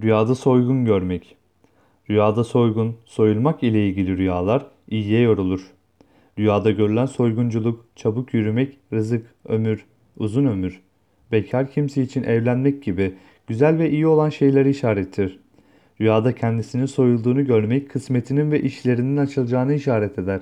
Rüyada soygun görmek. Rüyada soygun, soyulmak ile ilgili rüyalar iyiye yorulur. Rüyada görülen soygunculuk, çabuk yürümek, rızık, ömür, uzun ömür, bekar kimse için evlenmek gibi güzel ve iyi olan şeyleri işarettir. Rüyada kendisinin soyulduğunu görmek kısmetinin ve işlerinin açılacağını işaret eder.